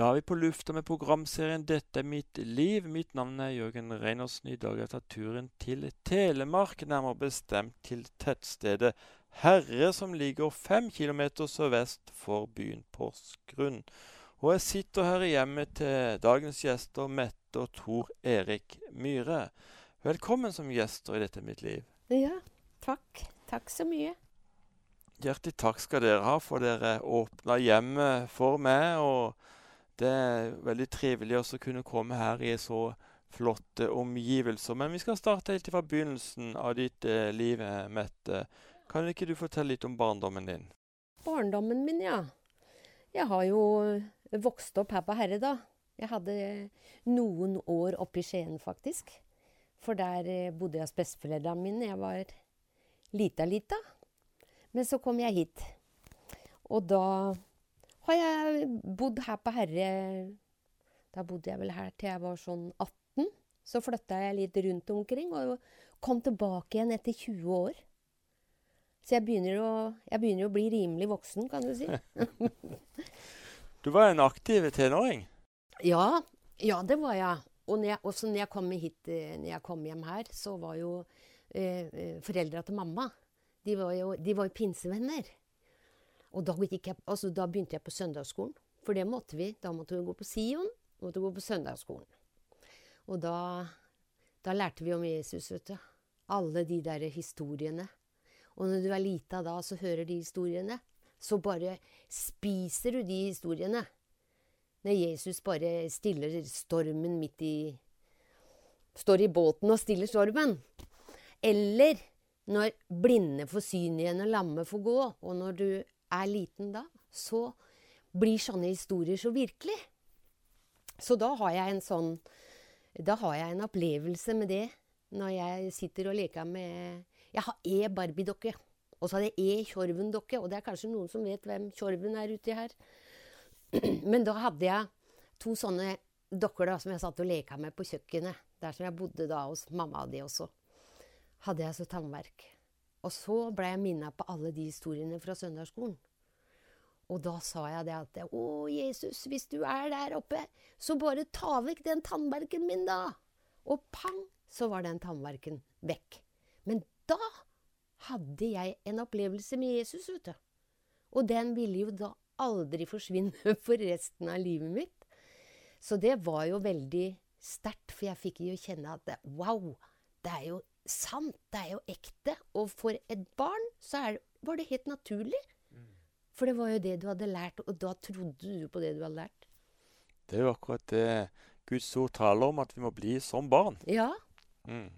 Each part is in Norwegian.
Da er vi på lufta med programserien 'Dette er mitt liv'. Mitt navn er Jørgen Reinersen. I dag har jeg tatt turen til Telemark, nærmere bestemt til tettstedet Herre, som ligger fem kilometer sørvest for byen Porsgrunn. Og jeg sitter her i hjemmet til dagens gjester Mette og Tor Erik Myhre. Velkommen som gjester i Dette er mitt liv. Ja, takk. Takk så mye. Hjertelig takk skal dere ha, for dere åpna hjemmet for meg. og det er veldig trivelig å kunne komme her i så flotte omgivelser. Men vi skal starte helt fra begynnelsen av ditt eh, liv, Mette. Kan ikke du fortelle litt om barndommen din? Barndommen min, ja. Jeg har jo vokst opp her på Herre, da. Jeg hadde noen år oppe i Skien, faktisk. For der eh, bodde jeg hos besteforeldrene mine. Jeg var lita lita. Men så kom jeg hit. Og da har jeg bodd her på Herre Da bodde jeg vel her til jeg var sånn 18. Så flytta jeg litt rundt omkring og kom tilbake igjen etter 20 år. Så jeg begynner å, jeg begynner å bli rimelig voksen, kan du si. du var en aktiv tenåring? Ja, ja, det var jeg. Og når jeg, også når jeg kom hit, eh, når jeg kom hjem her, så var jo eh, eh foreldra til mamma de var jo, de var jo pinsevenner. Og da, jeg, altså, da, begynte jeg på søndagsskolen. For det måtte vi. Da måtte vi gå på Sion. Måtte gå på søndagsskolen. Og da, da lærte vi om Jesus, vet du. Alle de der historiene. Og når du er lita da, så hører de historiene. Så bare spiser du de historiene. Når Jesus bare stiller stormen midt i Står i båten og stiller stormen. Eller når blinde får syn igjen og lamme får gå. Og når du er liten da, så blir sånne historier så virkelig. Så da har jeg en sånn Da har jeg en opplevelse med det når jeg sitter og leker med Jeg har E Barbie-dokke. Og så har jeg E Tjorven-dokke. Og det er kanskje noen som vet hvem Tjorven er uti her. Men da hadde jeg to sånne dokker da, som jeg satt og leka med på kjøkkenet. Der som jeg bodde da hos mamma og de også. Hadde jeg så tannverk. Og så ble jeg minna på alle de historiene fra søndagsskolen. Og da sa jeg det at Å, Jesus, hvis du er der oppe, så bare ta vekk den tannverken min, da. Og pang, så var den tannverken vekk. Men da hadde jeg en opplevelse med Jesus, vet du. Og den ville jo da aldri forsvinne for resten av livet mitt. Så det var jo veldig sterkt, for jeg fikk jo kjenne at wow, det er jo sant, det er jo ekte. Og for et barn så er, var det helt naturlig. Mm. For det var jo det du hadde lært, og da trodde du på det du hadde lært. Det er jo akkurat det Guds ord taler om, at vi må bli som barn. Ja. Mm.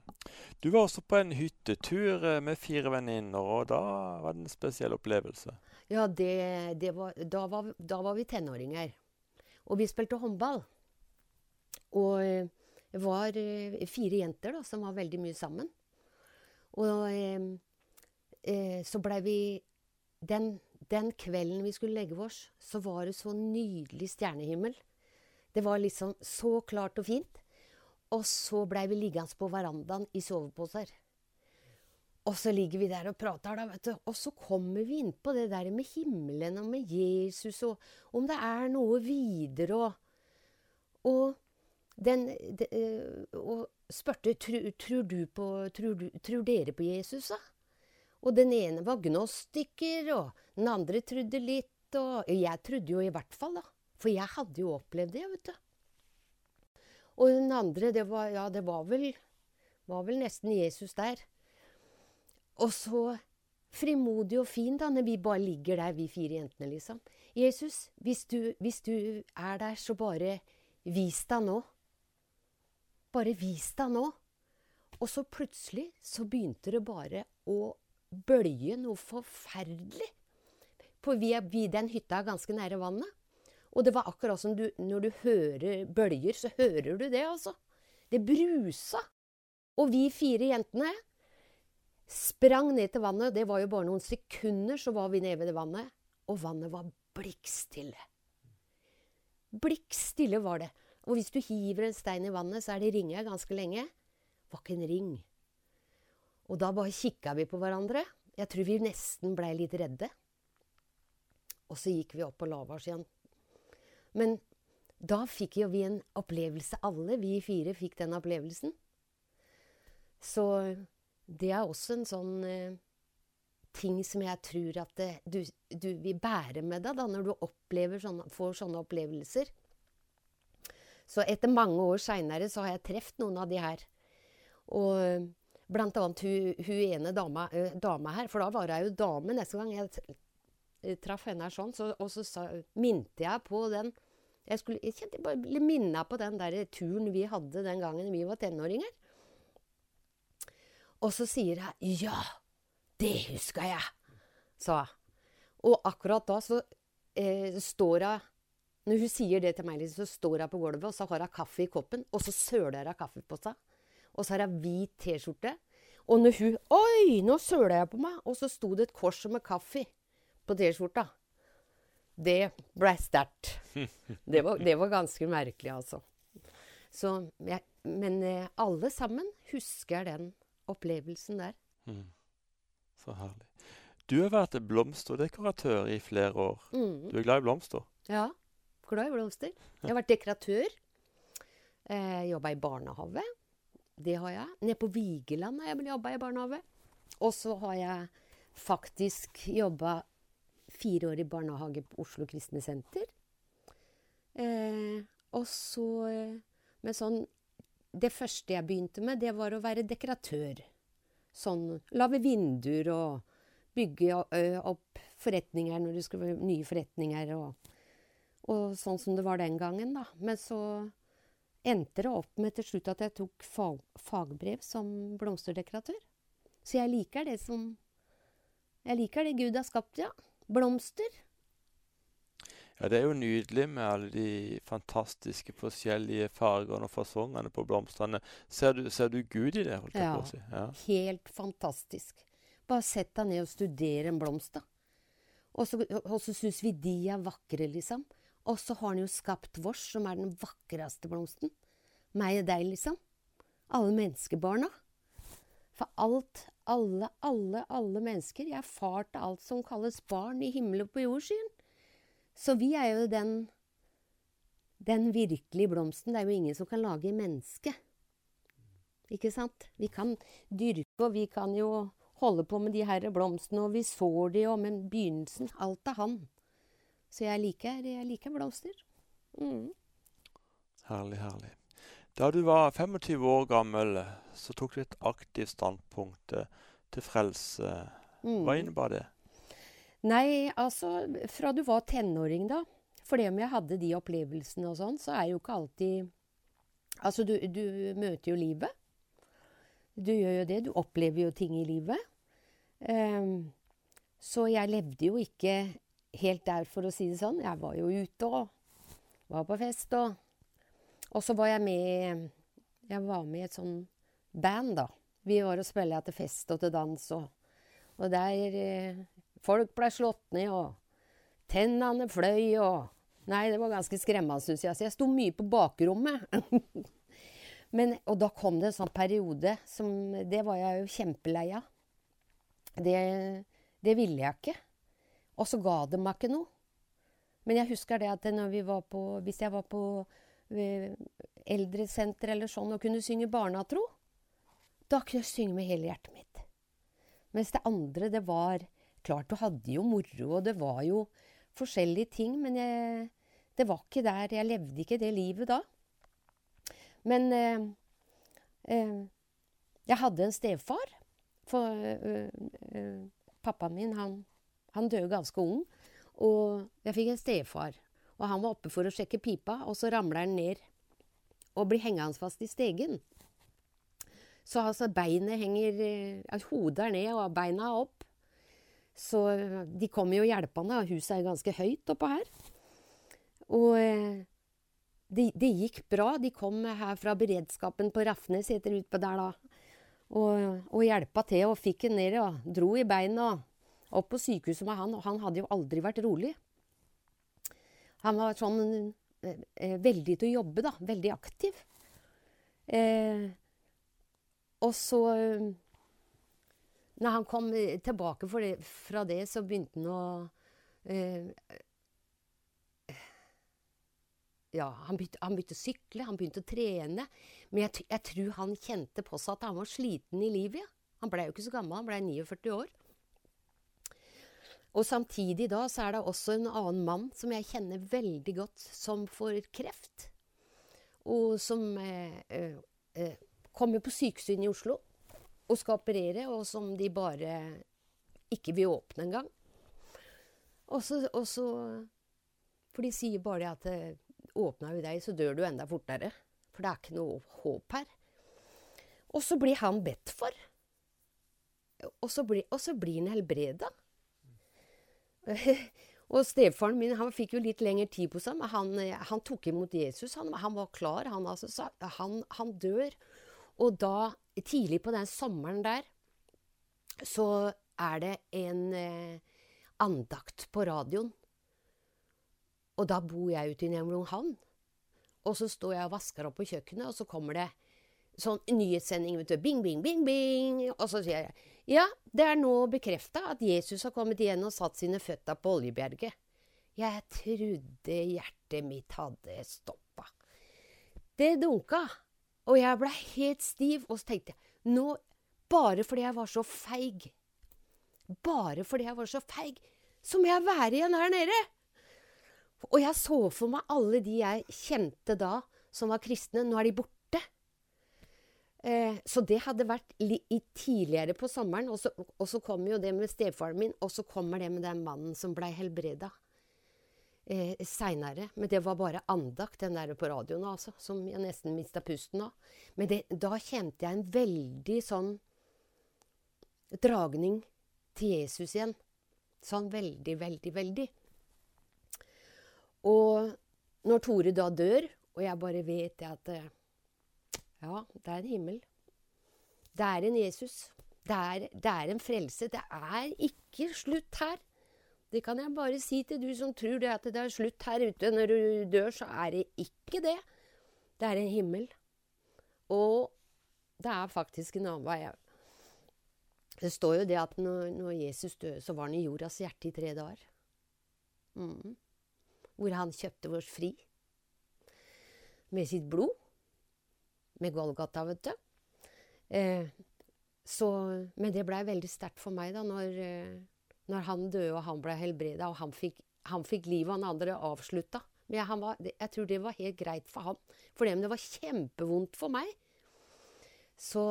Du var også på en hyttetur eh, med fire venninner, og da var det en spesiell opplevelse. Ja, det, det var, da, var, da, var, vi tenåringer. Og vi spilte håndball. Og eh, var eh, fire jenter da, som var veldig mye sammen. Og eh, eh, så blei vi den, den, kvelden vi skulle legge oss, så var det så nydelig stjernehimmel. Det var liksom så klart og fint. Og så blei vi liggende på verandaen i soveposer. Og så ligger vi der og prater, da, vet du. Og så kommer vi inn på det der med himmelen og med Jesus, og om det er noe videre, og, og den, de, eh, og spurte tror, tror, du dere på Jesus, da? Og den ene var gnostiker, og den andre trodde litt. Og jeg trodde jo i hvert fall, da. For jeg hadde jo opplevd det, vet du. Og den andre, det var, ja, det var vel, var vel nesten Jesus der. Og så frimodig og fin, da, når vi bare ligger der, vi fire jentene, liksom. Jesus, hvis du, hvis du er der, så bare vis deg nå. Bare vis deg nå. Og så plutselig så begynte det bare å bølge noe forferdelig. For vi, vi den hytta er ganske nære vannet. Og det var akkurat som du, når du hører bølger, så hører du det, altså. Det brusa. Og vi fire jentene sprang ned til vannet. Det var jo bare noen sekunder, så var vi nede ved det vannet. Og vannet var blikkstille. Blikkstille var det. Og hvis du hiver en stein i vannet, så er det ringer ganske lenge. Var ikke en ring. Og da bare kikka vi på hverandre. Jeg tror vi nesten blei litt redde. Og så gikk vi opp og la oss igjen. Men da fikk jo vi en opplevelse, alle vi fire fikk den opplevelsen. Så det er også en sånn eh, ting som jeg tror at det, du, du vil bære med deg da, når du sånne, får sånne opplevelser. Så etter mange år seinere så har jeg truffet noen av de her. Og blant annet hun, hun ene dama, uh, dama, her, for da var jeg jo dame neste gang jeg traff henne her sånn, så, og så sa, minte jeg på den jeg, skulle, jeg kjente bare ble minna på den der turen vi hadde den gangen vi var tenåringer. Og så sier jeg 'ja, det huska jeg', sa jeg. Og akkurat da så eh, står hun Når hun sier det til meg, liksom, så står hun på gulvet, og så har hun kaffe i koppen, og så søler hun kaffe på seg. Og så har hun hvit T-skjorte. Og når hun 'Oi, nå søler jeg på meg!' Og så sto det et kors med kaffe på T-skjorta. Det ble sterkt. Det, det, var ganske merkelig, altså. Så, jeg, men eh, alle sammen husker den opplevelsen der. Mm. Så herlig. Du har vært blomsterdekoratør i flere år. Mm. Du er glad i blomster? Ja, glad i blomster. Jeg har vært dekoratør. Eh, jobba i barnehage. Det har jeg. Nede på Vigeland har jeg jobba i barnehage. Og så har jeg faktisk jobba fire år i barnehage på Oslo Kristne Senter. Eh, og så eh, med sånn Det første jeg begynte med, det var å være dekoratør. Sånn lage vinduer og bygge opp forretninger når det skulle være nye forretninger. Og, og sånn som det var den gangen, da. Men så endte det opp med til slutt at jeg tok fag, fagbrev som blomsterdekoratør. Så jeg liker det som Jeg liker det Gud har skapt, ja blomster. Ja, det er jo nydelig med alle de fantastiske forskjellige fargene og fasongene på blomstene. Ser du, ser du Gud i det? holdt jeg ja, på å si? Ja, helt fantastisk. Bare sett deg ned og studere en blomst, da. Og så, og så syns vi de er vakre, liksom. Og så har han jo skapt vårs, som er den vakreste blomsten. Meg og deg, liksom. Alle menneskebarna. For alt, alle, alle, alle mennesker. Jeg er far til alt som kalles barn i himmelen og på jordskyen. Så vi er jo den, den virkelige blomsten. Det er jo ingen som kan lage menneske. Ikke sant? Vi kan dyrke, og vi kan jo holde på med de her blomstene, og vi sår de, og men begynnelsen Alt er han. Så jeg liker, jeg liker blomster. Mm. Herlig, herlig. Da du var 25 år gammel, så tok du et aktivt standpunkt eh, til frelse. Hva mm. innebar det? Nei, altså Fra du var tenåring, da. For det om jeg hadde de opplevelsene og sånn, så er jo ikke alltid Altså, du, du, møter jo livet. Du gjør jo det. Du opplever jo ting i livet. Um, så jeg levde jo ikke helt der, for å si det sånn. Jeg var jo ute og var på fest og og så var jeg med Jeg var med i et sånn band, da. Vi var og spilte til fest og til dans, og, og der eh, Folk ble slått ned, og tennene fløy, og Nei, det var ganske skremmende, syns jeg. Så jeg sto mye på bakrommet. Men, og da kom det en sånn periode som Det var jeg jo kjempelei av. Det, det ville jeg ikke. Og så ga det meg ikke noe. Men jeg husker det at på, hvis jeg var på eldresenter eller sånn og kunne synge barnatro, da kunne jeg synge med hele hjertet mitt. Mens det andre, det var Klart du hadde jo moro, og det var jo forskjellige ting, men jeg, det var ikke der. Jeg levde ikke det livet da. Men eh, eh, jeg hadde en stefar. For eh, eh pappaen min, han, han døde ganske ung. Og jeg fikk en stefar. Og han var oppe for å sjekke pipa, og så ramler han ned og blir hengende fast i stegen. Så altså beinet henger altså, Hodet er ned, og beina er opp. Så de kommer jo hjelpende, og huset er ganske høyt oppå her. Og eh, det, de gikk bra. De kom her fra beredskapen på Rafnes, heter det utpå der da. Og, og hjelpa til og fikk han ned og dro i beina opp på sykehuset med han. Og han hadde jo aldri vært rolig. Han var sånn eh, eh, veldig til å jobbe, da. Veldig aktiv. Eh, og så eh, Når han kom tilbake det, fra det, så begynte han å eh, ja, han, begynte, han begynte å sykle, han begynte å trene. Men jeg, jeg, tror han kjente på seg at han var sliten i livet. Ja. Han blei jo ikke så gammel, han blei 49 år. Og samtidig da så er det også en annen mann som jeg kjenner veldig godt, som får kreft. Og som eh, eh, eh kommer på sykehuset i Oslo og skal operere, og som de bare ikke vil åpne engang. Og så, og så For de sier bare at eh, åpner vi deg, så dør du enda fortere. For det er ikke noe håp her. Og så blir han bedt for. Og så blir, og så blir han helbreda. og stefaren min han fikk jo litt lengre tid på seg, men han, han tok imot Jesus. Han, han var klar. Han, altså, han, dør. Og da, tidlig på den sommeren der, så er det en eh, andakt på radioen. Og da bor jeg ute i Nevlunghavn. Og så står jeg og vasker opp på kjøkkenet, og så kommer det sånn nyhetssending. vet du, Bing, bing, bing, bing. Og så sier jeg ja, det er nå bekrefta at Jesus har kommet igjen og satt sine føtter på Oljebjerget. Jeg trodde hjertet mitt hadde stoppa. Det dunka, og jeg blei helt stiv. Og så tenkte jeg nå, bare fordi jeg var så feig, bare fordi jeg var så feig, så må jeg være igjen her nede. Og jeg så for meg alle de jeg kjente da, som var kristne. Nå er de borte. Eh, så det hadde vært tidligere på sommeren. Og så, og så kommer jo det med stefaren min, og så kommer det med den mannen som blei helbreda eh, seinere. Men det var bare andakt, den der på radioen, altså, som jeg nesten mista pusten av. Men det, da kjente jeg en veldig sånn dragning til Jesus igjen. Sånn veldig, veldig, veldig. Og når Tore da dør, og jeg bare vet at eh, Ja, det er en himmel. Det er en Jesus. Det er, det er en frelse. Det er ikke slutt her. Det kan jeg bare si til du som tror det at det er slutt her ute når du dør, så er det ikke det. Det er en himmel. Og det er faktisk en annen vei. Det står jo det at når, når Jesus døde, så var han i jordas hjerte i tre dager. Mm hvor han kjøpte oss fri. Med sitt blod. Med Golgata, vet du. Eh, så, men det blei veldig sterkt for meg da når, eh, når, han døde og han ble helbreda, og han fikk, han fikk livet, han andre avslutta. Men jeg, var, jeg, tror det var helt greit for han. For det, men det var kjempevondt for meg. Så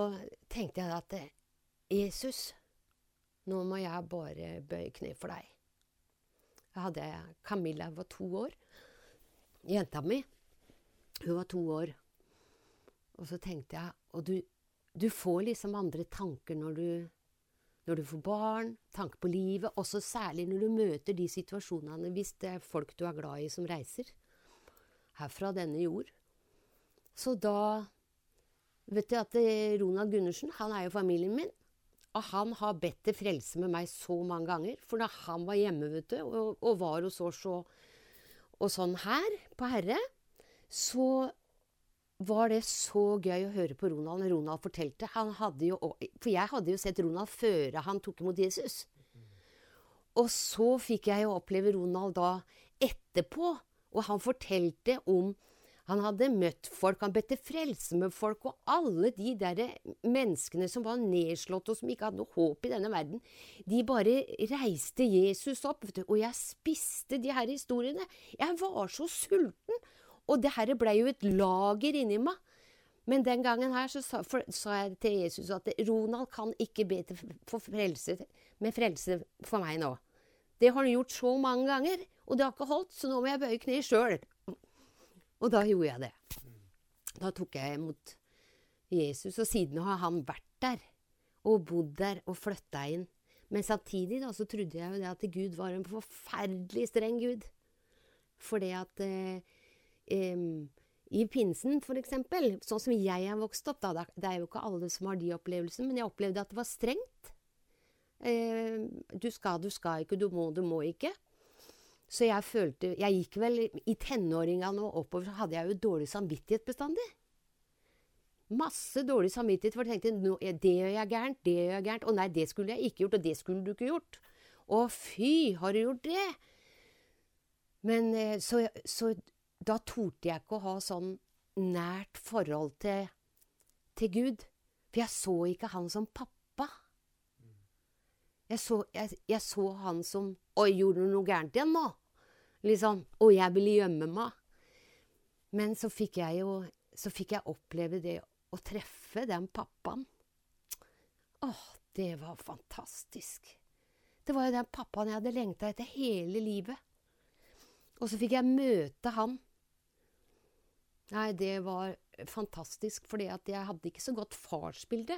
tenkte jeg at eh, Jesus, nå må jeg bare bøye kne for deg. Jeg hadde Camilla, var to år. Jenta mi. Hun var to år. Og så tenkte jeg Og du, du får liksom andre tanker når du, når du får barn, tanker på livet, også særlig når du møter de situasjonene hvis det er folk du er glad i som reiser herfra denne jord. Så da Vet du at Ronald Gundersen, han er jo familien min. Og han har bedt til frelse med meg så mange ganger. For da han var hjemme vet du, og, og var hos oss og, og sånn her på Herre, så var det så gøy å høre på Ronald når Ronald fortalte. Jo, for jeg hadde jo sett Ronald før han tok imot Jesus. Og så fikk jeg jo oppleve Ronald da etterpå, og han fortalte om han hadde møtt folk, han bedte frelse med folk, og alle de der menneskene som var nedslått og som ikke hadde noe håp i denne verden, de bare reiste Jesus opp, og jeg spiste de her historiene. Jeg var så sulten, og det her blei jo et lager inni meg. Men den gangen her så sa, for, sa, jeg til Jesus at Ronald kan ikke be for frelse, med frelse for meg nå. Det har han gjort så mange ganger, og det har ikke holdt, så nå må jeg bøye kne sjøl. Og da gjorde jeg det. Da tok jeg imot Jesus, og siden har han vært der. Og bodd der og flytta inn. Men samtidig da, så trodde jeg jo det at Gud var en forferdelig streng Gud. Fordi at eh, i pinsen, eksempel, sånn som jeg er vokst opp da, Det er jo ikke alle som har de opplevelsene, men jeg opplevde at det var strengt. Eh, du skal, du skal ikke, du må, du må ikke. Så jeg følte Jeg gikk vel I tenåringene og oppover så hadde jeg jo dårlig samvittighet bestandig. Masse dårlig samvittighet, for jeg tenkte det gjør jeg gærent, det gjør jeg gærent. Å nei, det skulle jeg ikke gjort, og det skulle du ikke gjort. Å fy, har du gjort det? Men eh, så, så da torde jeg ikke å ha sånn nært forhold til, til Gud. For jeg så ikke han som pappa. Jeg så, jeg, jeg så han som Oi, gjorde du noe gærent igjen nå? Liksom. Og jeg ville gjemme meg. Men så fikk jeg jo Så fikk jeg oppleve det å treffe den pappaen. Åh, det var fantastisk. Det var jo den pappaen jeg hadde lengta etter hele livet. Og så fikk jeg møte han. Nei, det var fantastisk, at jeg hadde ikke så godt farsbilde.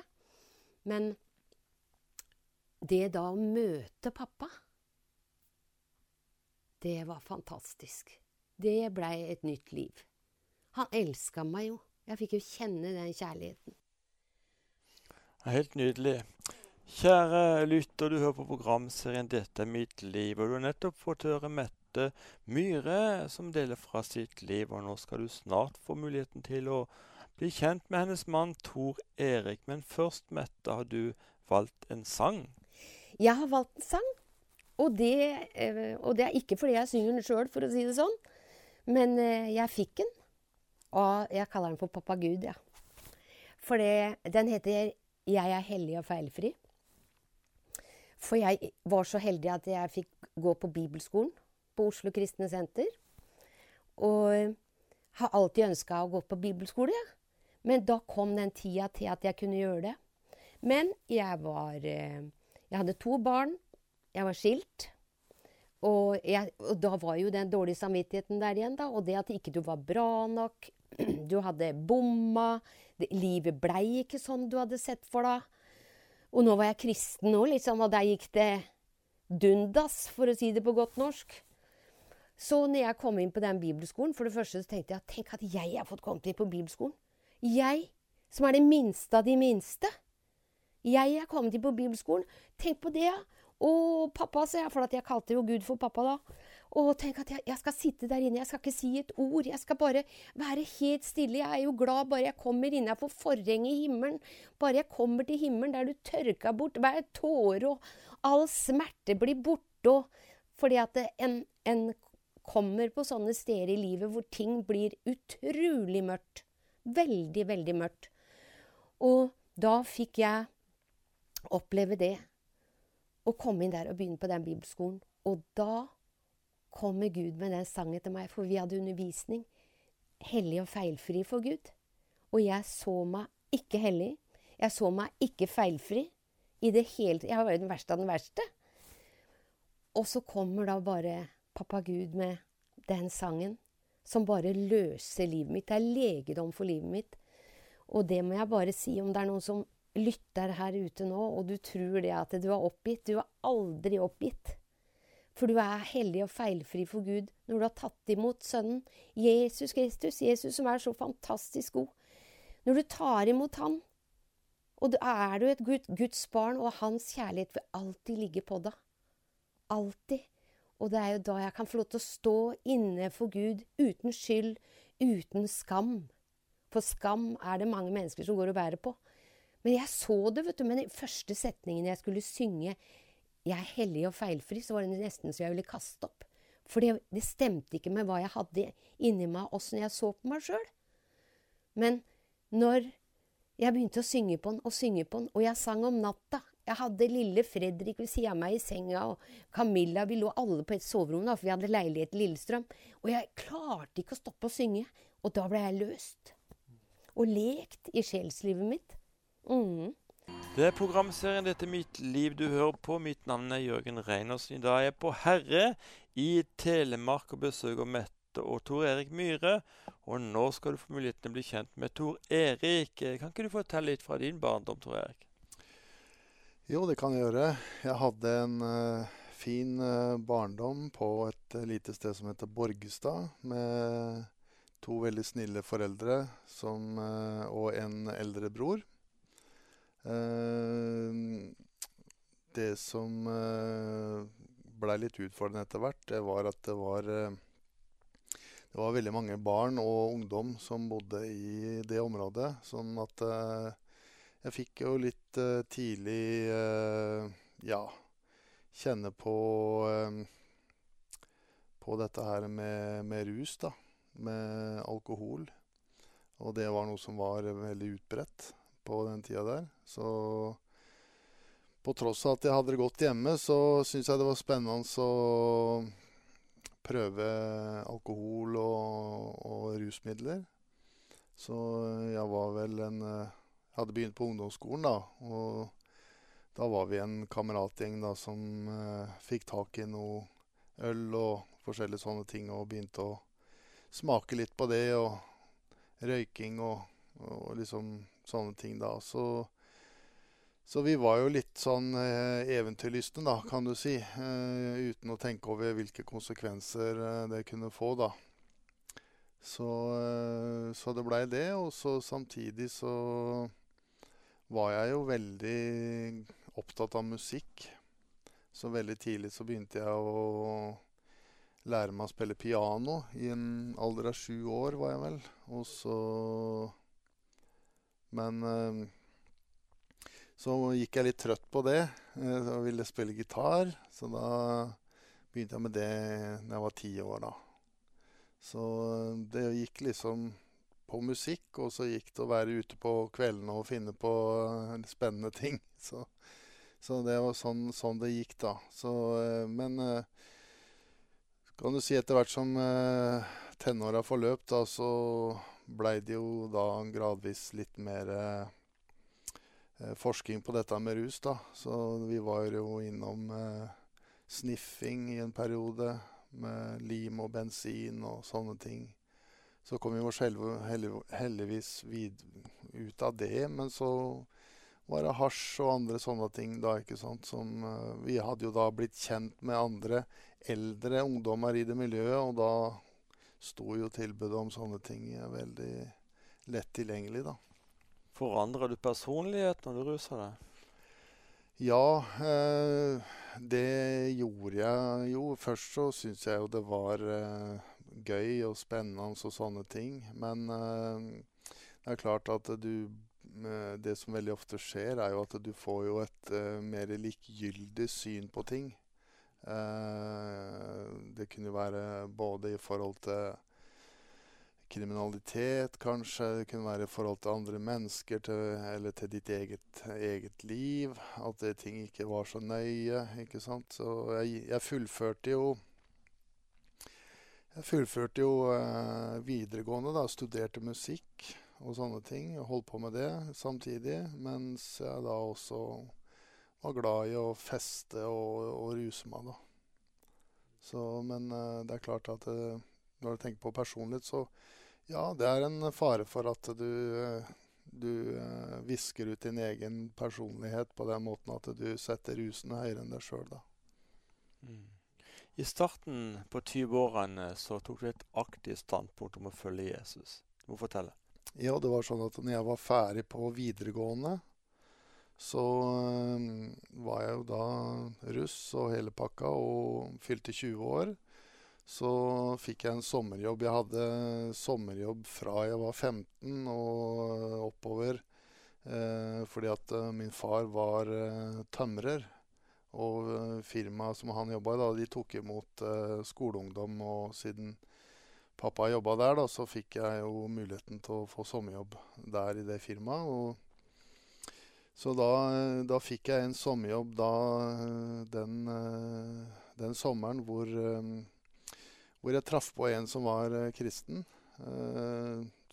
Men det da å møte pappa, det var fantastisk. Det blei et nytt liv. Han elska meg jo. Jeg fikk jo kjenne den kjærligheten. Helt nydelig. Kjære lytter, du hører på programserien 'Dette er mitt liv', og du har nettopp fått høre Mette Myhre som deler fra sitt liv. Og nå skal du snart få muligheten til å bli kjent med hennes mann Tor Erik. Men først, Mette, har du valgt en sang? Jeg har valgt en sang, og det, eh, og det er ikke fordi jeg synger den sjøl, for å si det sånn. Men eh, jeg fikk den, og jeg kaller den for Pappa Gud, ja. For det, den heter 'Jeg er hellig og feilfri'. For jeg var så heldig at jeg fikk gå på bibelskolen på Oslo Kristne Senter. Og har alltid ønska å gå på bibelskole. Ja. Men da kom den tida til at jeg kunne gjøre det. Men jeg var eh, Jeg hadde to barn. Jeg var skilt. Og, jeg, og, da var jo den dårlige samvittigheten der igjen, da. Og det at ikke du var bra nok. Du hadde bomma. Livet blei ikke sånn du hadde sett for deg. Og nå var jeg kristen òg, liksom, og der gikk det dundas, for å si det på godt norsk. Så når jeg kom inn på den bibelskolen, for det første så tenkte jeg tenk at jeg har fått kommet inn på bibelskolen. Jeg, som er det minste av de minste. Jeg er kommet inn på bibelskolen. Tenk på det, ja. Å, pappa, sa jeg, for jeg kalte jo Gud for pappa da. Og tenk at jeg, jeg, skal sitte der inne, jeg skal ikke si et ord. Jeg skal bare være helt stille. Jeg er jo glad bare jeg kommer innafor forhenget i himmelen. Bare jeg kommer til himmelen der du tørka bort hver tåre, og all smerte blir borte. Og fordi at en, en kommer på sånne steder i livet hvor ting blir utrolig mørkt. Veldig, veldig mørkt. Og da fikk jeg oppleve det. Å komme inn der og begynne på den bibelskolen. Og da kommer Gud med den sangen til meg, for vi hadde undervisning. Hellig og feilfri for Gud. Og jeg så meg ikke hellig. Jeg så meg ikke feilfri i det hele Jeg var den verste av den verste. Og så kommer da bare pappa Gud med den sangen som bare løser livet mitt. Det er legedom for livet mitt. Og det må jeg bare si, om det er noen som lytter her ute nå, og du tror det at du er oppgitt Du er aldri oppgitt. For du er hellig og feilfri for Gud når du har tatt imot Sønnen, Jesus Kristus, Jesus som er så fantastisk god. Når du tar imot Han, og er du et Guds barn, og Hans kjærlighet vil alltid ligge på deg. Alltid. Og det er jo da jeg kan få lov til å stå inne for Gud uten skyld, uten skam. For skam er det mange mennesker som går og bærer på. Men jeg så det, vet du. Men den første setningen jeg skulle synge 'Jeg er hellig og feilfri', så var det nesten så jeg ville kaste opp. For det, det stemte ikke med hva jeg hadde inni meg, åssen jeg så på meg sjøl. Men når jeg begynte å synge på den og synge på den, og jeg sang om natta jeg hadde lille Fredrik ved siden av meg i senga, og Camilla Vi lå alle på et soverom, da, for vi hadde leilighet i Lillestrøm. Og jeg klarte ikke å stoppe å synge. Og da ble jeg løst. Og lekt i sjelslivet mitt. Mm. Det er programserien 'Dette er mitt liv' du hører på. Mitt navn er Jørgen Reinersen. I dag er jeg på Herre i Telemark og besøker Mette og Tor Erik Myhre. Og nå skal du få muligheten til å bli kjent med Tor Erik. Kan ikke du fortelle litt fra din barndom, Tor Erik? Jo, det kan jeg gjøre. Jeg hadde en uh, fin uh, barndom på et uh, lite sted som heter Borgestad, med to veldig snille foreldre som, og en eldre bror. det som blei litt utfordrende etter hvert, det var at det var det var veldig mange barn og ungdom som bodde i det området. Sånn at jeg fikk jo litt uh, tidlig uh, ja, kjenne på uh, på dette her med, med, rus, da. med alkohol. Og det var noe som var veldig utbredt på den tida der. Så på tross av at jeg hadde det godt hjemme, så syntes jeg det var spennende å prøve alkohol og, og rusmidler. Så jeg var vel en Jeg hadde begynt på ungdomsskolen, da. Og da var vi en kameratgjeng da som eh, fikk tak i noe øl og forskjellige sånne ting, og begynte å smake litt på det, og røyking og, og liksom sånne ting, da. Så, så vi var jo litt sånn eh, eventyrlystne, da, kan du si. Eh, uten å tenke over hvilke konsekvenser eh, det kunne få, da. Så, eh, så det blei det. Og så samtidig så var jeg jo veldig opptatt av musikk. Så veldig tidlig så begynte jeg å lære meg å spille piano. I en alder av sju år, var jeg vel. Og så Men eh, så gikk jeg litt trøtt på det. Eh, og ville spille gitar. Så da begynte jeg med det da jeg var ti år, da. Så det gikk liksom på musikk, og så gikk det å være ute på kveldene og finne på spennende ting. Så så det var sånn, sånn det gikk, da. Så, eh, men eh, kan du si etter hvert som eh, tenåra forløp, da, så blei det jo da gradvis litt mer forskning på dette med rus, da. Så vi var jo innom sniffing i en periode med lim og bensin og sånne ting. Så kom vi oss heldigvis vid, ut av det, men så var det hasj og andre sånne ting da, ikke sant. Som uh, Vi hadde jo da blitt kjent med andre eldre ungdommer i det miljøet, og da sto jo tilbudet om sånne ting veldig lett tilgjengelig, da. Forandra du personlighet når du rusa deg? Ja, eh, det gjorde jeg jo. Først så syns jeg jo det var eh, gøy og spennende og sånne ting. Men eh, det er klart at du det som veldig ofte skjer, er jo at du får jo et uh, mer likegyldig syn på ting. Det kunne være både i forhold til kriminalitet, kanskje. Det kunne være i forhold til andre mennesker til, eller til ditt eget, eget, liv. At det ting ikke var så nøye. ikke sant? Så jeg, jeg fullførte jo jeg fullførte jo eh, videregående, da. Studerte musikk og sånne ting. Og holdt på med det samtidig, mens jeg da også var glad i å feste og, og ruse meg, da. Så, men eh, det er klart at uh, når du tenker på personlighet, så ja, det er en fare for at du, uh, du visker ut din egen personlighet på den måten at du setter rusene høyere enn deg sjøl, da. Mm. I starten på 20-årene så tok du et aktivt standpunkt om å følge Jesus. Du må fortelle. Ja, det var sånn at når jeg var ferdig på videregående, så øh, var jeg jo da russ og hele pakka og fylte 20 år. Så fikk jeg en sommerjobb. Jeg hadde sommerjobb fra jeg var 15 og oppover. Eh, fordi at uh, min far var eh, tømrer. Og uh, firmaet som han jobba i, da, de tok imot skoleungdom. Og siden pappa jobba der, da, så fikk jeg jo muligheten til å få sommerjobb der i det firmaet. Og så da, da, fikk jeg en sommerjobb da, den, den sommeren hvor, hvor, jeg traff på en som var kristen.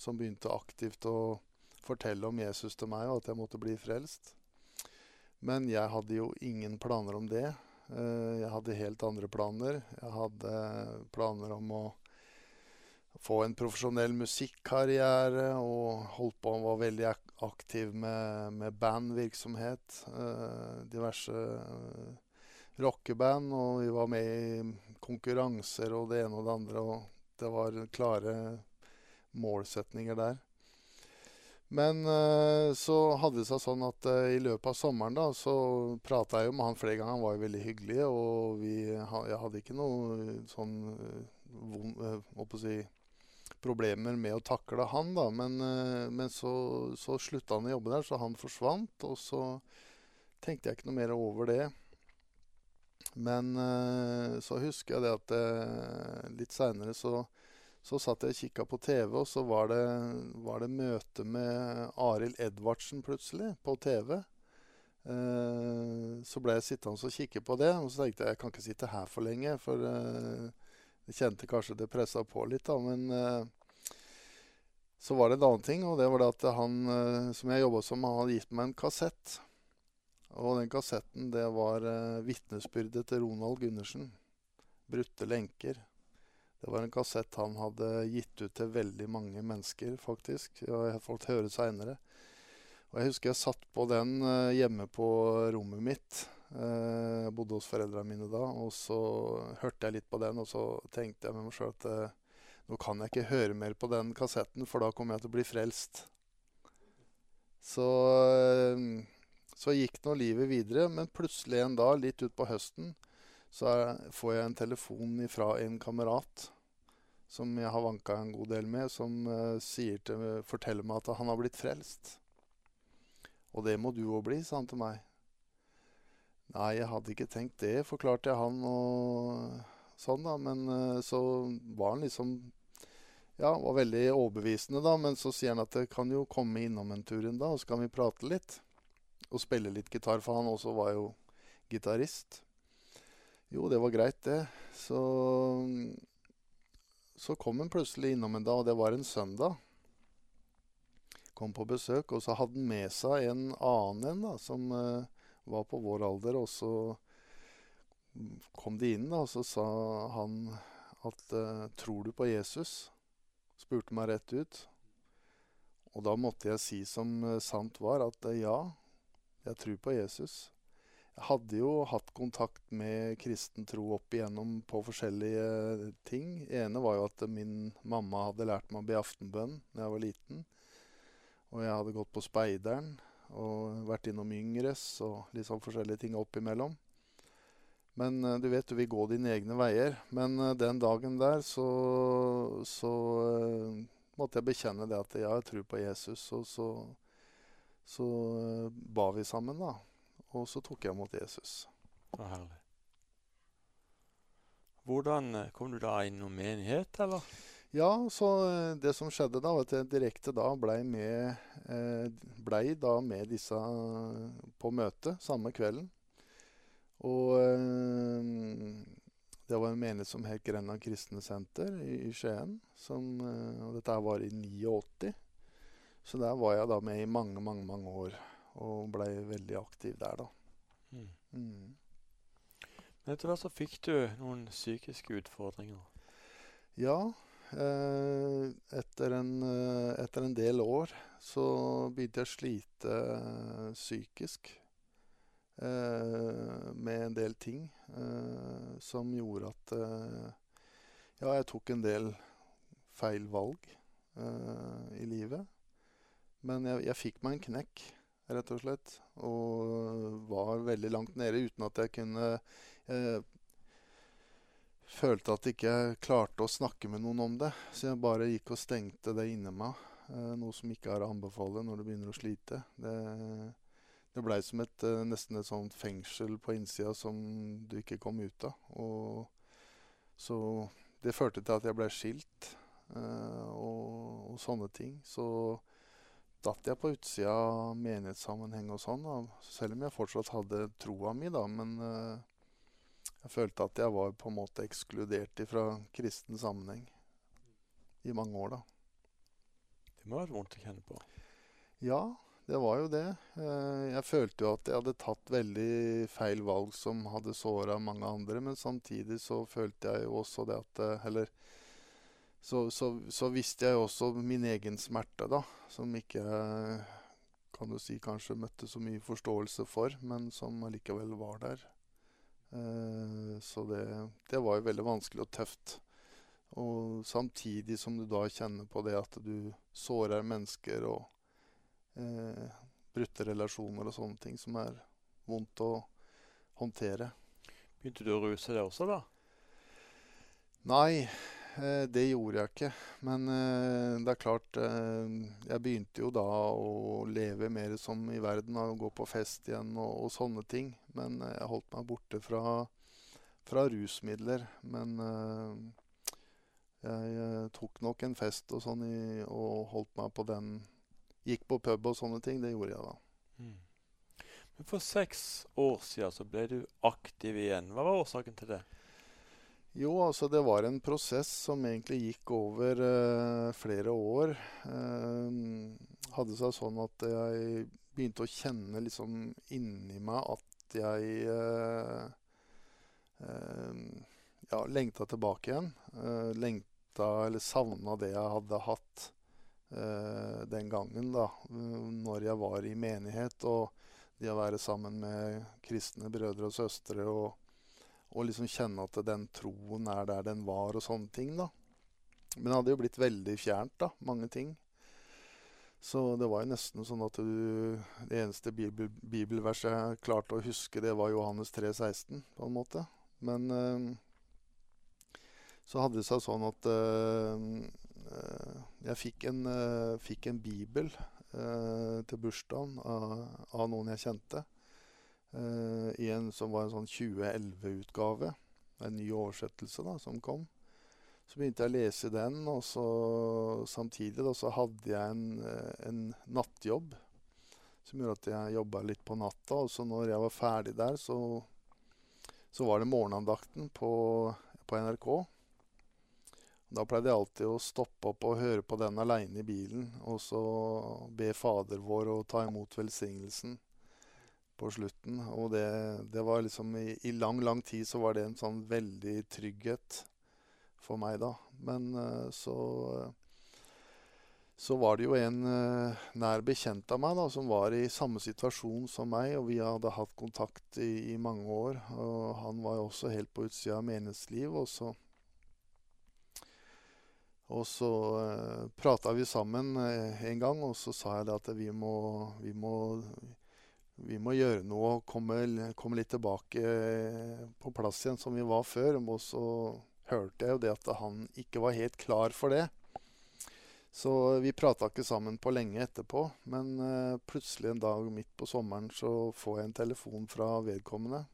Som begynte aktivt å fortelle om Jesus til meg, og at jeg måtte bli frelst. Men jeg hadde jo ingen planer om det. Jeg hadde helt andre planer. Jeg hadde planer om å få en profesjonell musikkarriere og holdt på og var veldig aktiv med, med bandvirksomhet. Eh, diverse eh, rockeband, og vi var med i konkurranser og det ene og det andre. Og det var klare målsetninger der. Men eh, så hadde det seg sånn at eh, i løpet av sommeren da, så prata jeg jo med han flere ganger. Han var jo veldig hyggelig, og vi, jeg hadde ikke noe sånn vond, eh, si, problemer med å takle han, da. Men, eh, men så, så slutta han å jobbe der, så han forsvant. Og så tenkte jeg ikke noe mer over det. Men eh, så husker jeg det at eh, litt seinere så, Så satt jeg og kikka på TV, og så var det, var det møte med Arild Edvardsen plutselig på TV. Eh, så ble jeg sittende og kikke på det, og så tenkte jeg jeg kan ikke sitte her for lenge. For eh, jeg kjente kanskje det pressa på litt, da. Men eh, så var det en annen ting, og det var det at han eh, som jeg jobba som, han hadde gitt meg en kassett. Og den kassetten, det var eh, vitnesbyrdet til Ronald Gundersen. 'Brutte lenker'. Det var en kassett han hadde gitt ut til veldig mange mennesker, faktisk. Og jeg har fått høre seinere. Og jeg husker jeg satt på den uh, hjemme på rommet mitt. Uh, jeg bodde hos foreldrene mine da. Og så hørte jeg litt på den, og så tenkte jeg med meg sjøl at uh, nå kan jeg ikke høre mer på den kassetten, for da kommer jeg til å bli frelst. Så så gikk nå livet videre, men plutselig en dag, litt utpå høsten, så får jeg en telefon fra en kamerat som jeg har vanka en god del med, som uh, til, forteller meg at han har blitt frelst. Og det må du òg bli, sa han til meg. Nei, jeg hadde ikke tenkt det, forklarte jeg han. og sånn da, Men uh, så var han liksom Ja, var veldig overbevisende, da. Men så sier han at det kan jo komme innom en tur en dag, og så kan vi prate litt og spille litt gitar, for han også var jo gitarist. Jo, det var greit, det. Så, så kom han plutselig innom en dag, og det var en søndag. Kom på besøk, og så hadde han med seg en annen en som uh, var på vår alder. Og så kom de inn, da, og så sa han at uh, 'Tror du på Jesus?' Spurte meg rett ut. Og da måtte jeg si som uh, sant var, at ja, jeg tror på Jesus. Hadde jo hatt kontakt med kristen tro opp igjennom på forskjellige ting. Ene var jo at min mamma hadde lært meg å be aftenbønn da jeg var liten. Og jeg hadde gått på Speideren og vært innom Yngres og litt sånn forskjellige ting oppimellom. Men uh, du vet, du vil gå dine egne veier. Men uh, den dagen der så, så uh, måtte jeg bekjenne det at jeg jeg tror på Jesus. Og så så ba vi sammen, da. Og så tok jeg imot Jesus. Så herlig. Hvordan eh, kom du da inn i noen menighet, eller? Ja, så uh, det som skjedde da, var at jeg direkte da blei med, ble da med disse på møte samme kvelden. Og det var en menighet som het Grenland kristne senter i, i Skien. Som, og dette var i 89. Så der var jeg da med i mange, mange, mange år. Og blei veldig aktiv der, da. Mm. Mm. Men etter hvert så fikk du noen psykiske utfordringer. Ja. Eh, etter, en, eh, etter, en, del år så begynte jeg å slite eh, psykisk. Eh, med en del ting eh, som gjorde at eh, Ja, jeg tok en del feil valg i livet. Men jeg, jeg, fikk meg en knekk, rett og slett. Og var veldig langt nede uten at jeg kunne eh, følte at jeg ikke klarte å snakke med noen om det. Så jeg bare gikk og stengte det inni meg. Eh, noe som ikke er å anbefale når du begynner å slite. Det, det blei som et, eh, nesten et sånt fengsel på innsida som du ikke kom ut av. Og så det førte til at jeg ble skilt eh, og, og sånne ting. Så datt jeg på utsida av menighetssammenheng og sånn. Selv om jeg fortsatt hadde troa mi, da. Men uh, jeg følte at jeg var på en måte ekskludert fra kristen sammenheng i mange år, da. Det må ha vært vondt å kjenne på? Ja, det var jo det. Uh, jeg følte jo at jeg hadde tatt veldig feil valg som hadde såra mange andre. Men samtidig så følte jeg jo også det at uh, Eller så, så, så, visste jeg også min egen smerte, da. Som ikke kan du si kanskje møtte så mye forståelse for, men som allikevel var der. Eh, så det, det, var jo veldig vanskelig og tøft. Og samtidig som du da kjenner på det at du sårer mennesker og eh, brutte relasjoner og sånne ting som er vondt å håndtere. Begynte du å ruse deg også, da? Nei, det gjorde jeg ikke. Men eh, det er klart eh, Jeg begynte jo da å leve mer som i verden og gå på fest igjen og, og sånne ting. Men jeg holdt meg borte fra, fra rusmidler. Men Jeg eh, tok nok en fest og sånn i, og holdt meg på den Gikk på pub og sånne ting. Det gjorde jeg da. Mm. Men for seks år siden så ble du aktiv igjen. Hva var årsaken til det? Jo, altså det var en prosess som egentlig gikk over eh, flere år. Eh, hadde seg sånn at jeg begynte å kjenne liksom inni meg at jeg eh, eh, ja, lengta tilbake igjen. Eh, lengta eller savna det jeg hadde hatt eh, den gangen, da. Når jeg var i menighet. Og det å være sammen med kristne brødre og søstre og, og liksom kjenne at den troen er der den var, og sånne ting, da. Men det hadde jo blitt veldig fjernt, da. Mange ting. Så det var jo nesten sånn at du Det eneste bibel, bibelverset jeg klarte å huske, det var Johannes 3, 16, på en måte. Men øh, så hadde det seg sånn at eh jeg fikk en, øh, fikk en bibel til bursdagen av, av, noen jeg kjente. Eh, I en som var en sånn 2011-utgave. En ny oversettelse da, som kom. Så begynte jeg å lese den, og så samtidig da, så hadde jeg en, en nattjobb som gjorde at jeg jobba litt på natta. Og så når jeg var ferdig der, så, så var det morgenandakten på, på NRK. Da pleide jeg alltid å stoppe opp og høre på den aleine i bilen, og så be Fader vår og ta imot velsignelsen på slutten. Og det, det var liksom i, i, lang, lang tid så var det en sånn veldig trygghet for meg, da. Men uh, så så var det jo en uh, nær bekjent av meg da, som var i samme situasjon som meg, og vi hadde hatt kontakt i, i mange år. Og han var jo også helt på utsida av menighetsliv. Og så, og så uh, eh, prata vi sammen uh, en gang, og så sa jeg det at vi må, vi må, vi må gjøre noe og komme, komme litt tilbake på plass igjen som vi var før. Og så hørte jeg jo det at han ikke var helt klar for det. Så vi prata ikke sammen på lenge etterpå. Men uh, plutselig en dag midt på sommeren så får jeg en telefon fra vedkommende.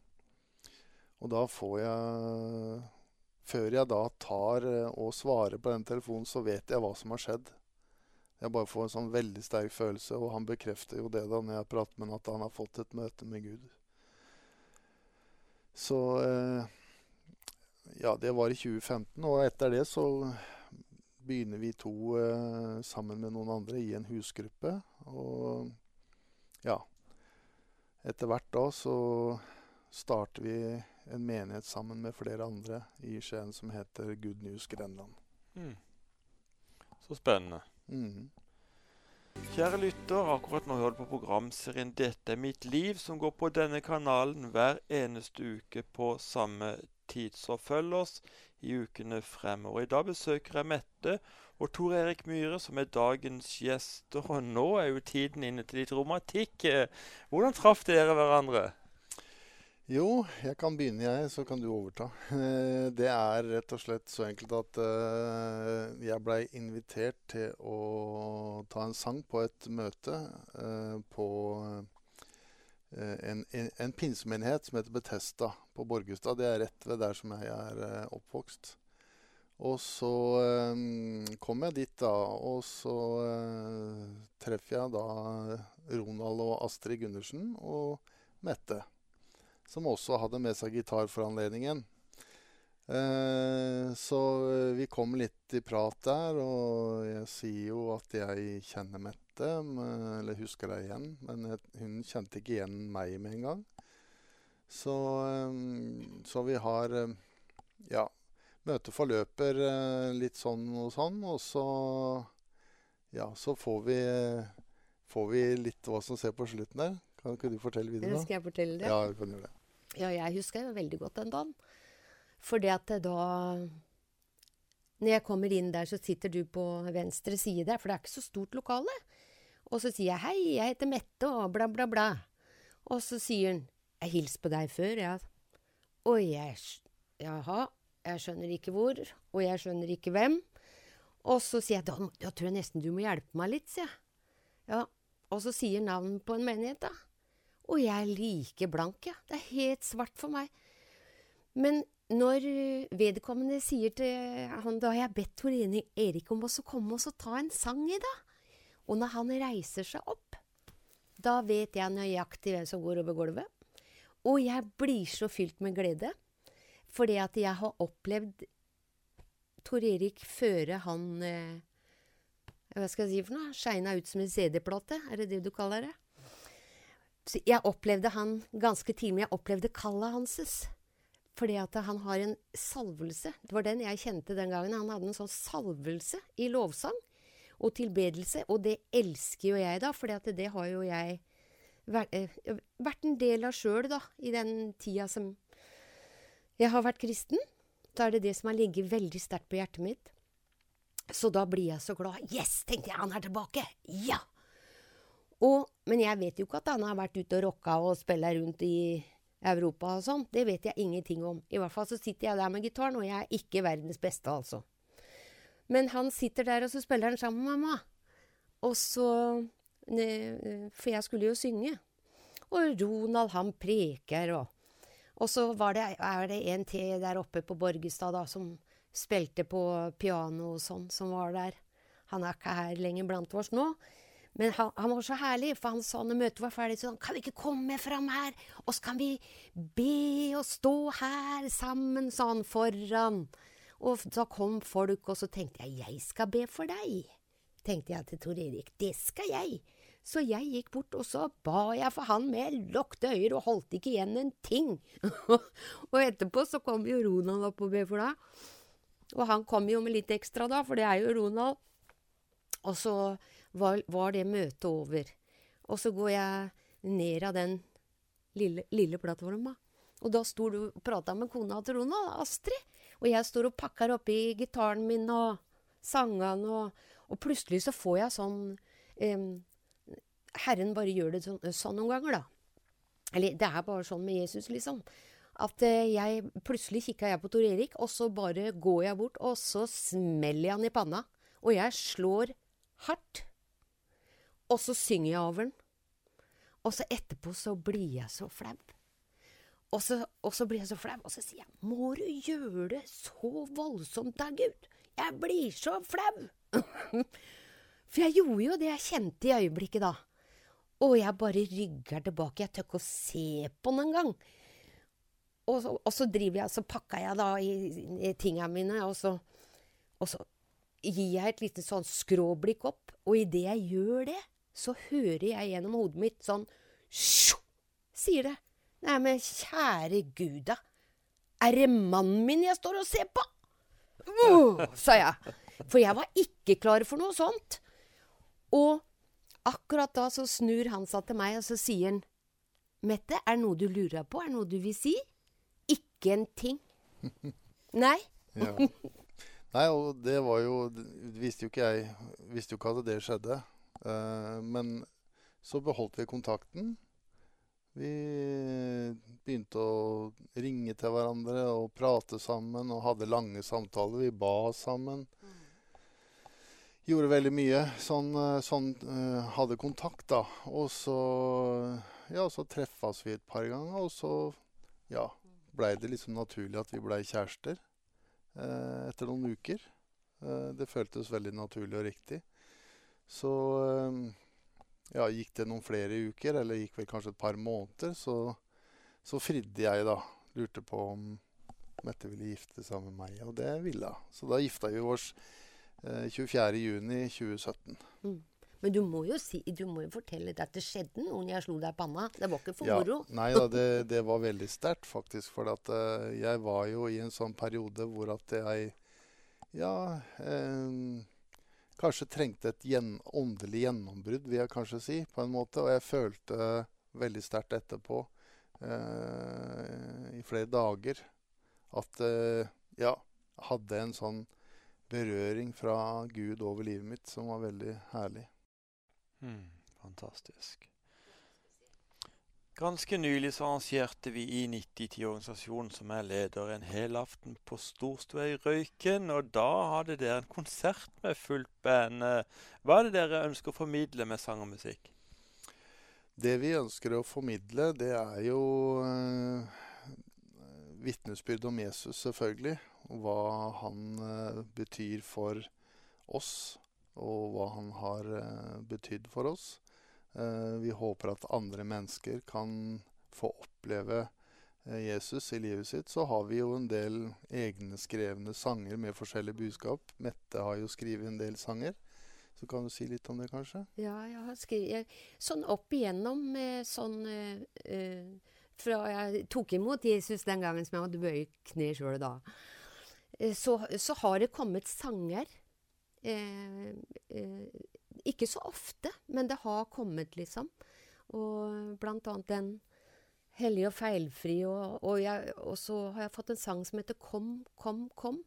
Og da får jeg Før jeg da tar uh, og svarer på den telefonen, så vet jeg hva som har skjedd. Jeg bare får en sånn veldig sterk følelse, og han bekrefter jo det da når jeg prater med ham, at han har fått et møte med Gud. Så eh, ja, det var i 2015. Og etter det så begynner vi to eh, sammen med noen andre i en husgruppe. Og ja Etter hvert da så starter vi en menighet sammen med flere andre i Skien som heter Good News Grenland. Mm. Så spennende. Mm. Kjære lytter, akkurat nå hører du på programserien 'Dette er mitt liv', som går på denne kanalen hver eneste uke på samme tid. Så følg oss i ukene fremover. I dag besøker jeg Mette og Tor Erik Myhre, som er dagens gjester. Og nå er jo tiden inne til litt romantikk. Hvordan traff dere hverandre? Jo, jeg kan begynne, jeg, så kan du overta. Eh, det er rett og slett så enkelt at uh, jeg blei invitert til å ta en sang på et møte uh, på Eh, en, en, en pinsemenighet som heter Betesta på Borgestad. Det er rett ved der som jeg er eh, oppvokst. Og så kom jeg dit, da, og så treffer jeg da Ronald og Astrid Gundersen og Mette, som også hadde med seg gitar for anledningen. Eh, så vi kom litt i prat der, og jeg sier jo at jeg kjenner Mette eller husker deg igjen. Men hun kjente ikke igjen meg med en gang. Så, eh, så vi har eh, Ja. Møtet forløper eh, litt sånn og sånn, og så Ja, så får vi, får vi litt hva som ser på slutten der. Kan ikke du fortelle videre? Skal jeg fortelle det? Ja, du kan gjøre det. Ja, jeg husker jo veldig godt den dagen. For det at da Når jeg kommer inn der, så sitter du på venstre side, der, for det er ikke så stort lokale. Og så sier jeg 'hei, jeg heter Mette', og bla, bla, bla. Og så sier han 'jeg hilste på deg før', ja. Og jeg Jaha, jeg skjønner ikke hvor, og jeg skjønner ikke hvem. Og så sier jeg da, da tror jeg nesten du må hjelpe meg litt, sier jeg. Ja, og så sier navnet på en menighet, da. Og jeg er like blank, ja. Det er helt svart for meg. Men når vedkommende sier til han Da har jeg bedt Tor Erik om å komme og ta en sang i dag. Og når han reiser seg opp, da vet jeg nøyaktig hvem som går over gulvet. Og jeg blir så fylt med glede. Fordi at jeg har opplevd Tor Erik føre han eh, Hva skal jeg si for noe? Skeina ut som en CD-plate? Er det det du kaller det? Så jeg opplevde han ganske tidlig, jeg opplevde kallet hanses. Fordi at han har en salvelse. Det var den jeg kjente den gangen. Han hadde en sånn salvelse i lovsang og tilbedelse. Og det elsker jo jeg, da, for det har jo jeg vært, eh, en del av sjøl, da, i den tida som jeg har vært kristen. Da er det det som har ligget veldig sterkt på hjertet mitt. Så da blir jeg så glad. Yes, tenkte jeg, han er tilbake! Ja! Og, men jeg vet jo ikke at han har vært ute og rocka og spilla rundt i Europa og sånn. Det vet jeg ingenting om. I hvert fall så sitter jeg der med gitaren, og jeg er ikke verdens beste, altså. Men han sitter der, og så spiller han sammen med mamma. Og så For jeg skulle jo synge. Og Ronald, han preker, og Og så var det, er det en til der oppe på Borgestad, da, som spilte på piano og sånn, som var der. Han er ikke her lenger blant oss nå. Men han, han, var så herlig, for han sa når møtet var ferdig, sånn Kan vi ikke komme fram her, og så kan vi be og stå her sammen, sånn, foran. Og da kom folk, og så tenkte jeg jeg skal be for deg. Tenkte jeg til Tor Erik. Det skal jeg. Så jeg gikk bort, og så ba jeg for han med lukte øyne og holdt ikke igjen en ting. og etterpå så kom jo Ronald opp og be for deg. Og han kom jo med litt ekstra da, for det er jo Ronald. Og så var, var det møtet over. Og så går jeg ned av den lille, lille plattforma. Og da sto du og prata med kona til Rona, Astrid. Og jeg står og pakker oppi gitaren min og sangene, og, og, plutselig så får jeg sånn eh, Herren bare gjør det sånn, sånn, noen ganger, da. Eller det er bare sånn med Jesus, liksom. At uh, jeg Plutselig kikka jeg på Tor Erik, og så bare går jeg bort, og så smeller jeg han i panna. Og jeg slår hardt. Og så synger jeg over den. Og så etterpå så blir jeg så flau. Og og så, blir jeg så flau, og så sier jeg, må du gjøre det så voldsomt da, Gud? Jeg blir så flau! For jeg gjorde jo det jeg kjente i øyeblikket da. Og jeg bare rygger tilbake. Jeg tør ikke å se på den engang. Og, så, og så driver jeg, så pakker jeg da i, i tingene mine, og så, og så gir jeg et lite sånn skråblikk opp. Og idet jeg gjør det, så hører jeg gjennom hodet mitt sånn Sjo! sier det. Nei, men kjære gud, da. Er det mannen min jeg står og ser på? Uh, sa jeg. For jeg var ikke klar for noe sånt. Og akkurat da så snur han seg til meg, og så sier han Mette, er det noe du lurer på? Er det noe du vil si? Ikke en ting. Nei? ja. Nei, og det var jo Visste jo ikke jeg Visste jo ikke at det skjedde. Uh, men så beholdt vi kontakten. Vi begynte å ringe til hverandre og prate sammen og hadde lange samtaler. Vi ba sammen. Gjorde veldig mye. Sånn, eh, sånn uh, hadde kontakt, da. Og så ja, så treffes vi et par ganger, og så ja, blei det liksom naturlig at vi blei kjærester uh, etter noen uker. Uh, det føltes veldig naturlig og riktig. Så ja, gikk det noen flere uker, eller gikk vel kanskje et par måneder, så, så fridde jeg, da. Lurte på om Mette ville gifte seg med meg, og det ville hun. Så da gifta vi oss eh, 24.6.2017. Mm. Men du må, jo si, du må jo fortelle at det skjedde noe når jeg slo deg i panna. Det var ikke for ja, moro. Nei da, det, det, var veldig sterkt, faktisk. For at, eh, jeg var jo i en sånn periode hvor at jeg Ja. Eh, kanskje trengte et gjen åndelig gjennombrudd, vil jeg kanskje si, på en måte. Og jeg følte veldig sterkt etterpå, eh, i flere dager, at eh, ja, hadde en sånn berøring fra Gud over livet mitt som var veldig herlig. Mm, fantastisk. Ganske nylig så arrangerte vi i 9010-organisasjonen, som er leder, en helaften på Storstua i Røyken. Og da hadde dere en konsert med fullt band. Hva er det dere ønsker å formidle med sang og musikk? Det vi ønsker å formidle, det er jo eh, vitnesbyrd om Jesus, selvfølgelig. Og hva han eh, betyr for oss, og hva han har eh, betydd for oss. Eh, vi håper at andre mennesker kan få oppleve eh, Jesus i livet sitt. Så har vi jo en del egne skrevne sanger med forskjellige budskap. Mette har jo skrevet en del sanger. Så kan du si litt om det, kanskje? Ja, jeg har skrevet Sånn opp igjennom sånn eh, Fra jeg tok imot Jesus den gangen som jeg hadde bøyd kne sjøl da, så, så, har det kommet sanger. Eh, eh, ikke så ofte, men det har kommet, liksom. Og blant annet den hellige og feilfri. Og, og, og, så har jeg fått en sang som heter Kom, kom, kom.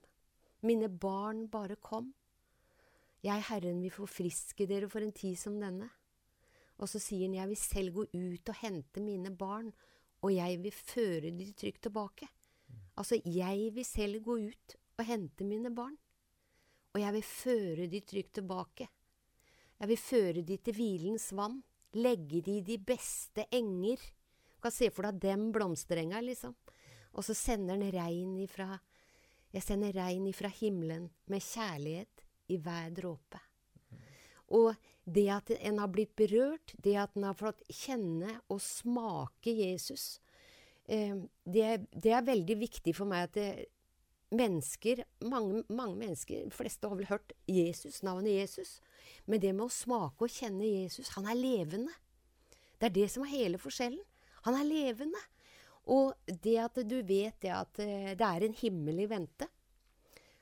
Mine barn, bare kom. Jeg, Herren, vil forfriske dere for en tid som denne. Og så sier han, jeg vil selv gå ut og hente mine barn, og jeg vil føre de trygt tilbake. Altså, jeg vil selv gå ut og hente mine barn, og jeg vil føre de trygt tilbake. Jeg vil føre de til hvilens vann, legge de i de beste enger. Du kan se for deg dem blomsterenga, liksom. Og så sender han regn ifra Jeg sender regn ifra himmelen med kjærlighet i hver dråpe. Og det at en har blitt berørt, det at en har fått kjenne og smake Jesus, eh, det, det, er veldig viktig for meg at det, mennesker, mange, mange, mennesker, de fleste har vel hørt Jesus, navnet Jesus, men det med å smake og kjenne Jesus Han er levende. Det er det som er hele forskjellen. Han er levende. Og det at du vet det at eh, det er en himmel i vente,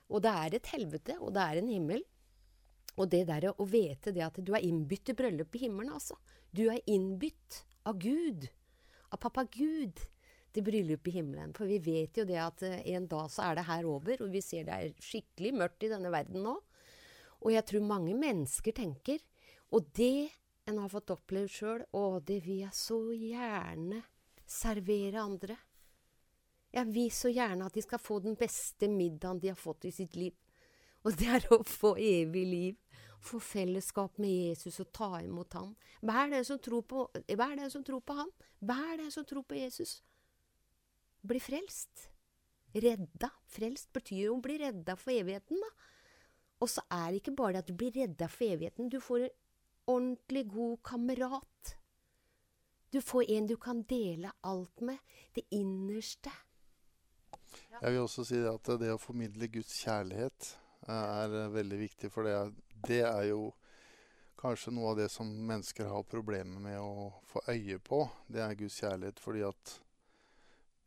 og det er et helvete, og det er en himmel. Og det der å vite det at du er innbytt til bryllup i himmelen, altså. Du er innbytt av Gud. Av pappa Gud til bryllup i himmelen. For vi vet jo det at eh, en dag så er det her over, og vi ser det er skikkelig mørkt i denne verden nå. Og jeg tror mange mennesker tenker, og det en har fått oppleve sjøl, å, det vil jeg så gjerne servere andre. Jeg vil så gjerne at de skal få den beste middagen de har fått i sitt liv. Og det er å få evig liv. Få fellesskap med Jesus og ta imot han. Vær den som tror på, vær den som tror på han, Vær den som tror på Jesus, Bli frelst. Redda. Frelst betyr jo å bli redda for evigheten, da. Og så er det ikke bare det at du blir redda for evigheten. Du får en ordentlig god kamerat. Du får en du kan dele alt med. Det innerste. Jeg vil også si at det å formidle Guds kjærlighet er veldig viktig. For det er, det er jo kanskje noe av det som mennesker har problemer med å få øye på. Det er Guds kjærlighet. Fordi at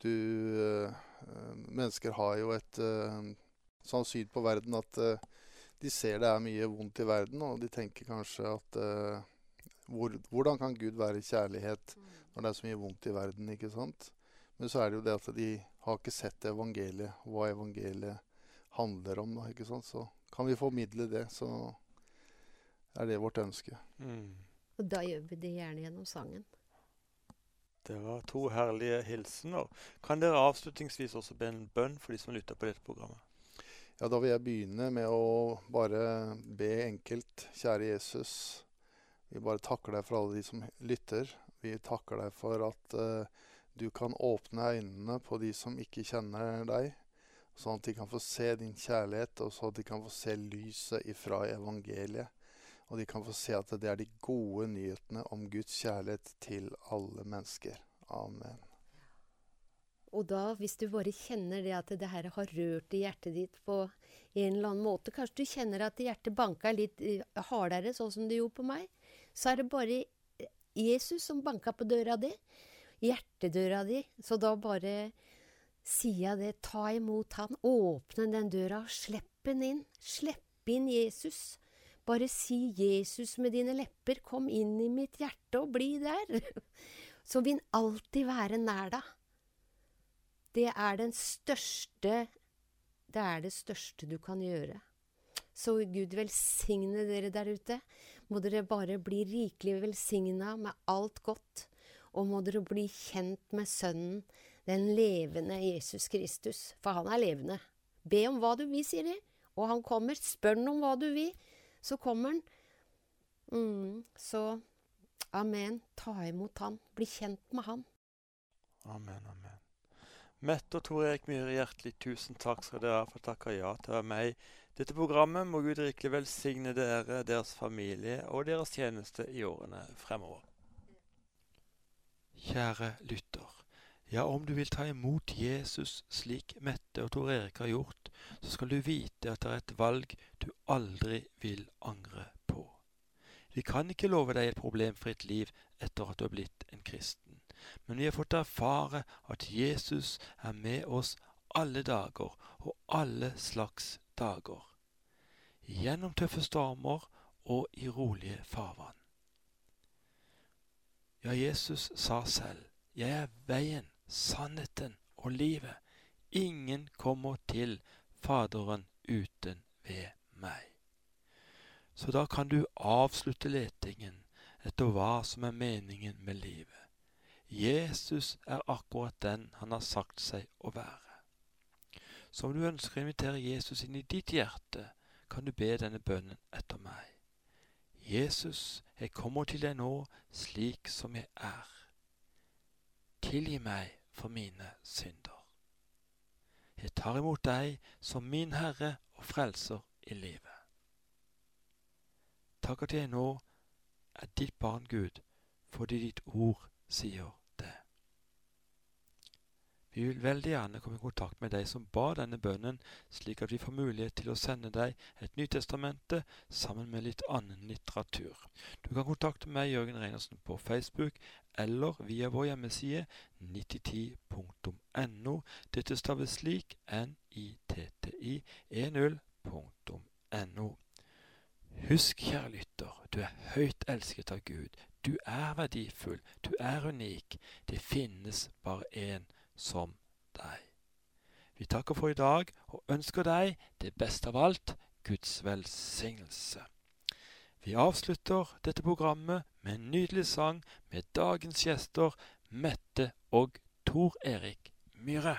du øh, Mennesker har jo et sånn syn på verden at de ser det er mye vondt i verden, og de tenker kanskje at hvor, Hvordan kan Gud være kjærlighet når det er så mye vondt i verden? ikke sant? Men så er det jo det at de har ikke sett evangeliet, hva evangeliet handler om. Da, ikke sant? Så kan vi formidle det, så er det vårt ønske. Mm. Og da gjør vi det gjerne gjennom sangen. Det var to herlige hilsener. Kan dere avslutningsvis også be en bønn for de som lytter på dette programmet? Ja, da vil jeg begynne med å bare be enkelt. Kjære Jesus. Vi bare takker deg for alle de som lytter. Vi takker deg for at uh, du kan åpne øynene på de som ikke kjenner deg, sånn at de kan få se din kjærlighet, og sånn at de kan få se lyset ifra evangeliet. Og de kan få se at det er de gode nyhetene om Guds kjærlighet til alle mennesker. Amen. Og da, hvis du bare kjenner det at det her har rørt i hjertet ditt på en eller annen måte Kanskje du kjenner at hjertet banka litt eh, hardere, sånn som det gjorde på meg. Så er det bare Jesus som banka på døra di hjertedøra di. Så da bare sier jeg det. Ta imot han. Åpne den døra. Slipp den inn. Slipp inn Jesus. Bare si Jesus med dine lepper. Kom inn i mitt hjerte og bli der. Så vil han alltid være nær deg. Det er den største Det er det største du kan gjøre. Så Gud velsigne dere der ute. Må dere bare bli rikelig velsigna med alt godt og må dere bli kjent med Sønnen, den levende Jesus Kristus, for han er levende. Be om hva du vil, sier de, og han kommer. Spør han om hva du vil, så kommer han. Mm, så amen. Ta imot han. Bli kjent med han. Amen, amen. Mette og Tor Erik Myhre, hjertelig tusen takk skal dere ha for å takke ja til å være med i dette programmet. Må Gud rikelig velsigne dere, deres familie og deres tjeneste i årene fremover. Kjære lytter. Ja, om du vil ta imot Jesus slik Mette og Tor Erik har gjort, så skal du vite at det er et valg du aldri vil angre på. Vi kan ikke love deg et problemfritt liv etter at du har blitt en kristen men vi har fått erfare at Jesus er med oss alle dager og alle slags dager. Gjennom tøffe stormer og i rolige farvann. Ja, Jesus sa selv, 'Jeg er veien, sannheten og livet'. Ingen kommer til Faderen uten ved meg. Så da kan du avslutte letingen etter hva som er meningen med livet. Jesus er akkurat den han har sagt seg å være. Så om du ønsker å invitere Jesus inn i ditt hjerte, kan du be denne bønnen etter meg. Jesus, jeg kommer til deg nå slik som jeg er. Tilgi meg for mine synder. Jeg tar imot deg som min Herre og Frelser i livet. Takk at jeg nå er ditt barn, Gud, fordi ditt ord sier vi vil veldig gjerne komme i kontakt med deg som ba denne bønnen, slik at vi får mulighet til å sende deg et Nytestamente sammen med litt annen litteratur. Du kan kontakte meg, Jørgen Reinersen, på Facebook eller via vår hjemmeside 9010.no. Dette staves slik nitti10.no. Husk, kjære lytter, du er høyt elsket av Gud. Du er verdifull, du er unik. Det finnes bare én som deg. Vi takker for i dag og ønsker deg det beste av alt Guds velsignelse. Vi avslutter dette programmet med en nydelig sang med dagens gjester Mette og Tor Erik Myhre.